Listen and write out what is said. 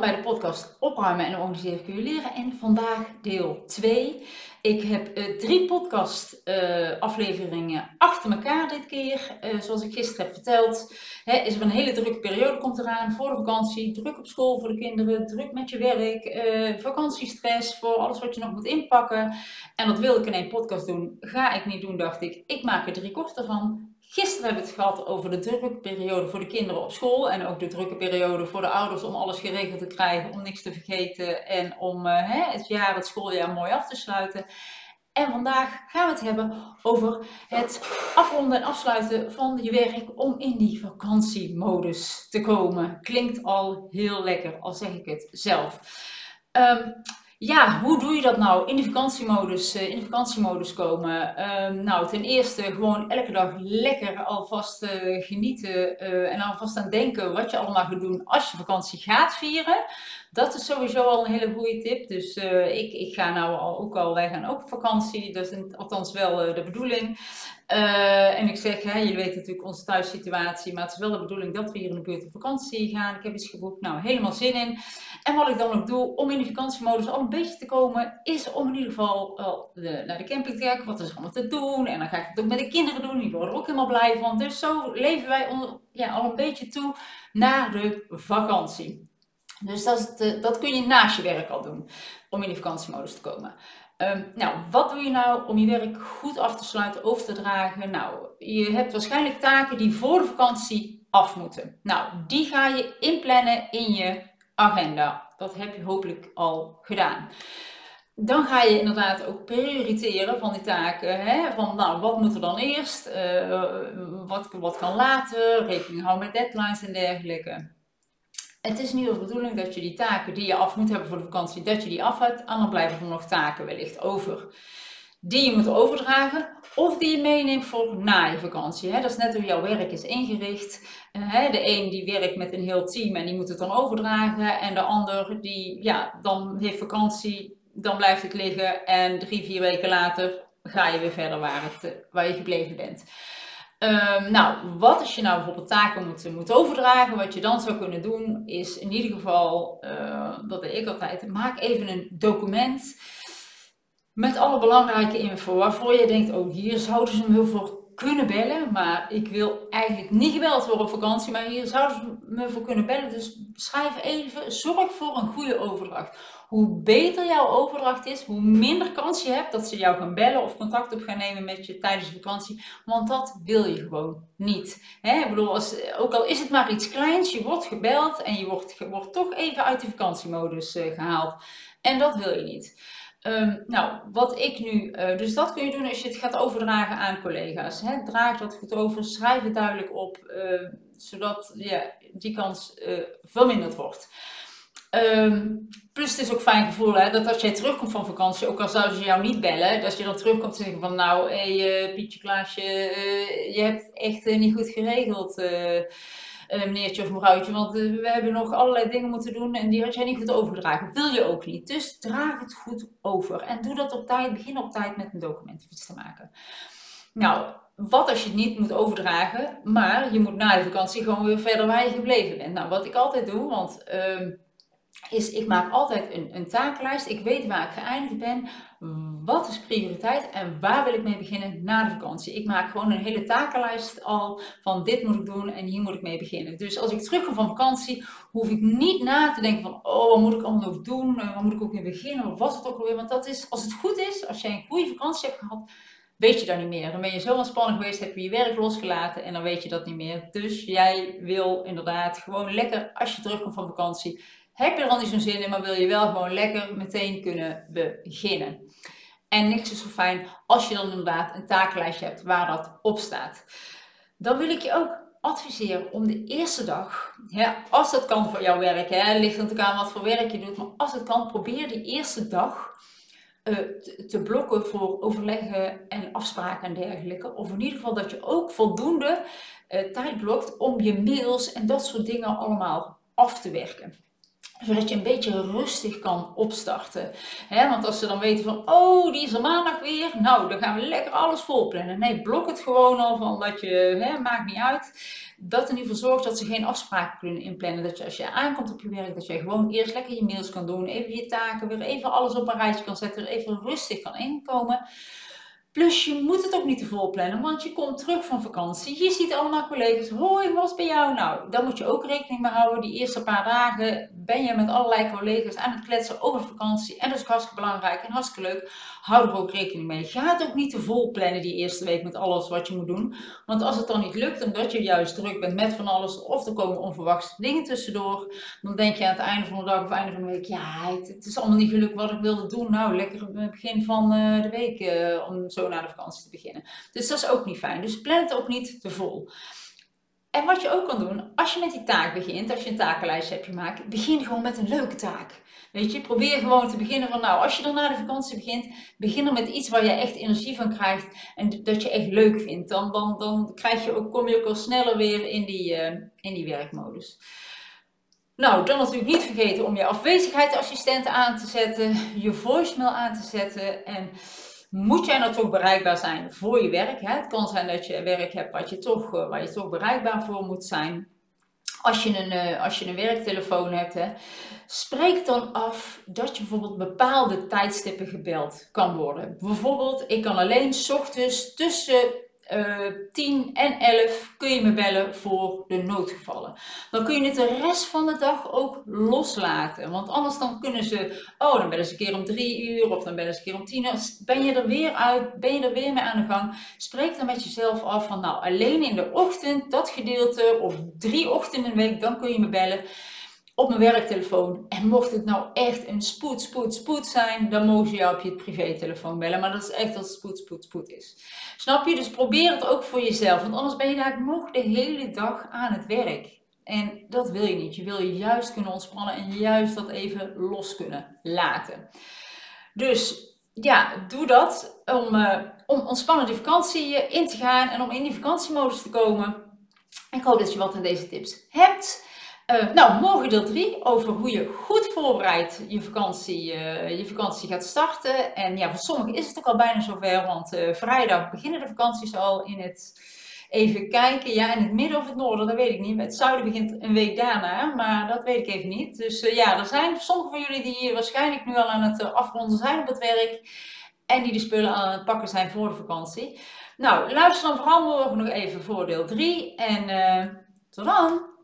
Bij de podcast Opruimen en Organiseren kun je leren. En vandaag deel 2. Ik heb uh, drie podcast uh, afleveringen achter elkaar dit keer. Uh, zoals ik gisteren heb verteld, hè, is er een hele drukke periode komt eraan voor de vakantie. Druk op school voor de kinderen, druk met je werk, vakantiestress voor alles wat je nog moet inpakken. En dat wil ik in één podcast doen. Ga ik niet doen, dacht ik. Ik maak er drie korter van. Gisteren hebben we het gehad over de drukke periode voor de kinderen op school. En ook de drukke periode voor de ouders om alles geregeld te krijgen, om niks te vergeten en om uh, hè, het jaar, het schooljaar mooi af te sluiten. En vandaag gaan we het hebben over het afronden en afsluiten van je werk om in die vakantiemodus te komen. Klinkt al heel lekker, al zeg ik het zelf. Um, ja, hoe doe je dat nou in de vakantiemodus, eh, in de vakantiemodus komen? Ehm, nou, ten eerste gewoon elke dag lekker alvast uh, genieten uh, en alvast aan denken wat je allemaal gaat doen als je vakantie gaat vieren. Dat is sowieso al een hele goede tip. Dus ik, ik ga nou al, ook al, wij gaan ook op vakantie. Dat is althans wel de bedoeling. Uh, en ik zeg, hè, jullie weten natuurlijk onze thuissituatie, maar het is wel de bedoeling dat we hier in de buurt op vakantie gaan. Ik heb iets geboekt, nou helemaal zin in. En wat ik dan ook doe om in die vakantiemodus al een beetje te komen, is om in ieder geval de, naar de camping te kijken, wat is er allemaal te doen. En dan ga ik het ook met de kinderen doen, die worden er ook helemaal blij van. Dus zo leven wij al een beetje toe naar de vakantie. Dus dat, het, dat kun je naast je werk al doen, om in die vakantiemodus te komen. Um, nou, wat doe je nou om je werk goed af te sluiten, over te dragen? Nou, je hebt waarschijnlijk taken die voor de vakantie af moeten. Nou, die ga je inplannen in je agenda. Dat heb je hopelijk al gedaan. Dan ga je inderdaad ook prioriteren van die taken. Hè? Van nou, wat moet er dan eerst? Uh, wat, wat kan later? Rekening houden met deadlines en dergelijke. Het is niet de bedoeling dat je die taken die je af moet hebben voor de vakantie, dat je die af hebt. En dan blijven er nog taken wellicht over. Die je moet overdragen of die je meeneemt voor na je vakantie. Dat is net hoe jouw werk is ingericht. Eh, de een die werkt met een heel team en die moet het dan overdragen. En de ander die ja, dan heeft vakantie, dan blijft het liggen. En drie, vier weken later ga je weer verder waar, het, eh, waar je gebleven bent. Um, nou, wat als je nou bijvoorbeeld taken moet, moet overdragen? Wat je dan zou kunnen doen, is in ieder geval, uh, dat deed ik altijd, maak even een document met alle belangrijke info waarvoor je denkt, oh hier zouden ze me voor kunnen bellen, maar ik wil eigenlijk niet gebeld worden op vakantie, maar hier zouden ze me voor kunnen bellen. Dus schrijf even, zorg voor een goede overdracht. Hoe beter jouw overdracht is, hoe minder kans je hebt dat ze jou gaan bellen of contact op gaan nemen met je tijdens de vakantie. Want dat wil je gewoon niet. He, ik bedoel, als, ook al is het maar iets kleins, je wordt gebeld en je wordt, wordt toch even uit de vakantiemodus uh, gehaald. En dat wil je niet. Um, nou, wat ik nu, uh, dus dat kun je doen als je het gaat overdragen aan collega's. Hè. Draag dat goed over, schrijf het duidelijk op, uh, zodat ja, die kans uh, verminderd wordt. Um, plus het is ook fijn gevoel hè, dat als jij terugkomt van vakantie, ook al zouden ze jou niet bellen, dat je dan terugkomt en zeggen van nou, hey, Pietje Klaasje, je hebt echt niet goed geregeld meneertje of mevrouwtje, want uh, we hebben nog allerlei dingen moeten doen en die had jij niet goed overgedragen. Wil je ook niet. Dus draag het goed over. En doe dat op tijd. Begin op tijd met een document iets te maken. Nou, wat als je het niet moet overdragen, maar je moet na je vakantie gewoon weer verder waar je gebleven bent. Nou, wat ik altijd doe, want... Uh, is ik maak altijd een, een takenlijst. Ik weet waar ik geëindigd ben. Wat is prioriteit en waar wil ik mee beginnen na de vakantie? Ik maak gewoon een hele takenlijst al van dit moet ik doen en hier moet ik mee beginnen. Dus als ik terugkom van vakantie, hoef ik niet na te denken van oh, wat moet ik allemaal nog doen? Waar moet ik ook mee beginnen? Wat was het ook alweer? Want dat is, als het goed is, als jij een goede vakantie hebt gehad, weet je dat niet meer. Dan ben je zo ontspannen geweest, heb je je werk losgelaten en dan weet je dat niet meer. Dus jij wil inderdaad gewoon lekker als je terugkomt van vakantie heb je er al niet zo'n zin in, maar wil je wel gewoon lekker meteen kunnen beginnen. En niks is zo fijn als je dan inderdaad een takenlijstje hebt waar dat op staat. Dan wil ik je ook adviseren om de eerste dag, ja, als het kan voor jouw werk, hè, ligt natuurlijk aan wat voor werk je doet, maar als het kan, probeer die eerste dag uh, te, blokken voor overleggen en afspraken en dergelijke. Of in ieder geval dat je ook voldoende uh, tijd blokt om je mails en dat soort dingen allemaal af te werken. Zodat je een beetje rustig kan opstarten. want als ze dan weten van, oh, die is er maandag weer, nou, dan gaan we lekker alles volplannen. Nee, blok het gewoon al van dat je, maakt niet uit. Dat in ieder geval zorgt dat ze geen afspraken kunnen inplannen. Dat je als je aankomt op je werk, dat je gewoon eerst lekker je mails kan doen, even je taken, weer even alles op een rijtje kan zetten, even rustig kan inkomen. Plus je moet het ook niet te vol plannen, want je komt terug van vakantie. Je ziet allemaal collega's. Hoi, was bij jou? Nou, daar moet je ook rekening mee houden. Die eerste paar dagen ben je met allerlei collega's aan het kletsen over vakantie. En dat is hartstikke belangrijk en hartstikke leuk. Hou er ook rekening mee. Ga het ook niet te vol plannen die eerste week met alles wat je moet doen. Want als het dan niet lukt, omdat je juist druk bent met van alles, of er komen onverwachte dingen tussendoor, dan denk je aan het einde van de dag of einde van de week, ja, het, is allemaal niet gelukt wat ik wilde doen. Nou, lekker begin van eh, de week uh, om zo naar de vakantie te beginnen. Dus dat is ook niet fijn. Dus plan het ook niet te vol. En wat je ook kan doen, als je met die taak begint, als je een takenlijst hebt gemaakt, begin gewoon met een leuke taak. Weet je, probeer gewoon te beginnen van, nou, als je dan na de vakantie begint, begin er met iets waar je echt energie van krijgt en dat je echt leuk vindt. Dan, dan, dan krijg je ook, kom je ook al sneller weer in die, uh, in die werkmodus. Nou, dan natuurlijk niet vergeten om je afwezigheidsassistent aan te zetten, je voicemail aan te zetten en moet jij nou toch bereikbaar zijn voor je werk. Hè? Het kan zijn dat je werk hebt wat je toch, eh, waar je toch bereikbaar voor moet zijn. Als je een, eh, als je een werktelefoon hebt, hè, spreek dan af dat je bijvoorbeeld bepaalde tijdstippen gebeld kan worden. Bijvoorbeeld, ik kan alleen s ochtends tussen uh, eh, 10 en 11 kun je me bellen voor de noodgevallen. Dan kun je het de rest van de dag ook loslaten. Want anders dan kunnen ze, oh dan bellen ze een keer om 3 uur of dan bellen ze een keer om 10 uur. Ben je er weer uit, ben je er weer mee aan de gang. Spreek dan met jezelf af van nou alleen in de ochtend, dat gedeelte of drie ochtenden week, dan kun je me bellen op mijn werktelefoon. En mocht het nou echt een spoed, spoed, spoed zijn, dan mogen ze jou op je privételefoon bellen. Maar dat is echt als het spoed, spoed, spoed is. Snap je? Dus probeer het ook voor jezelf. Want anders ben je daar nog de hele dag aan het werk. En dat wil je niet. Je wil je juist kunnen ontspannen en juist dat even los kunnen laten. Dus ja, doe dat om, uh, om ontspannen die vakantie in te gaan en om in die vakantiemodus te komen. Ik hoop dat je wat aan deze tips hebt. Uh, nou, morgen deel 3 over hoe je goed voorbereid je vakantie, uh, je vakantie gaat starten. En ja, voor sommigen is het ook al bijna zover, want uh, vrijdag beginnen de vakanties al in het, even kijken, ja, in het midden of het noorden, dat weet ik niet. Het zuiden begint een week daarna, maar dat weet ik even niet. Dus ja, er zijn sommigen van jullie die waarschijnlijk nu al aan het afronden zijn op het werk. En die de spullen aan het pakken zijn voor de vakantie. Nou, luister dan vooral morgen nog even voor deel 3 en tot dan!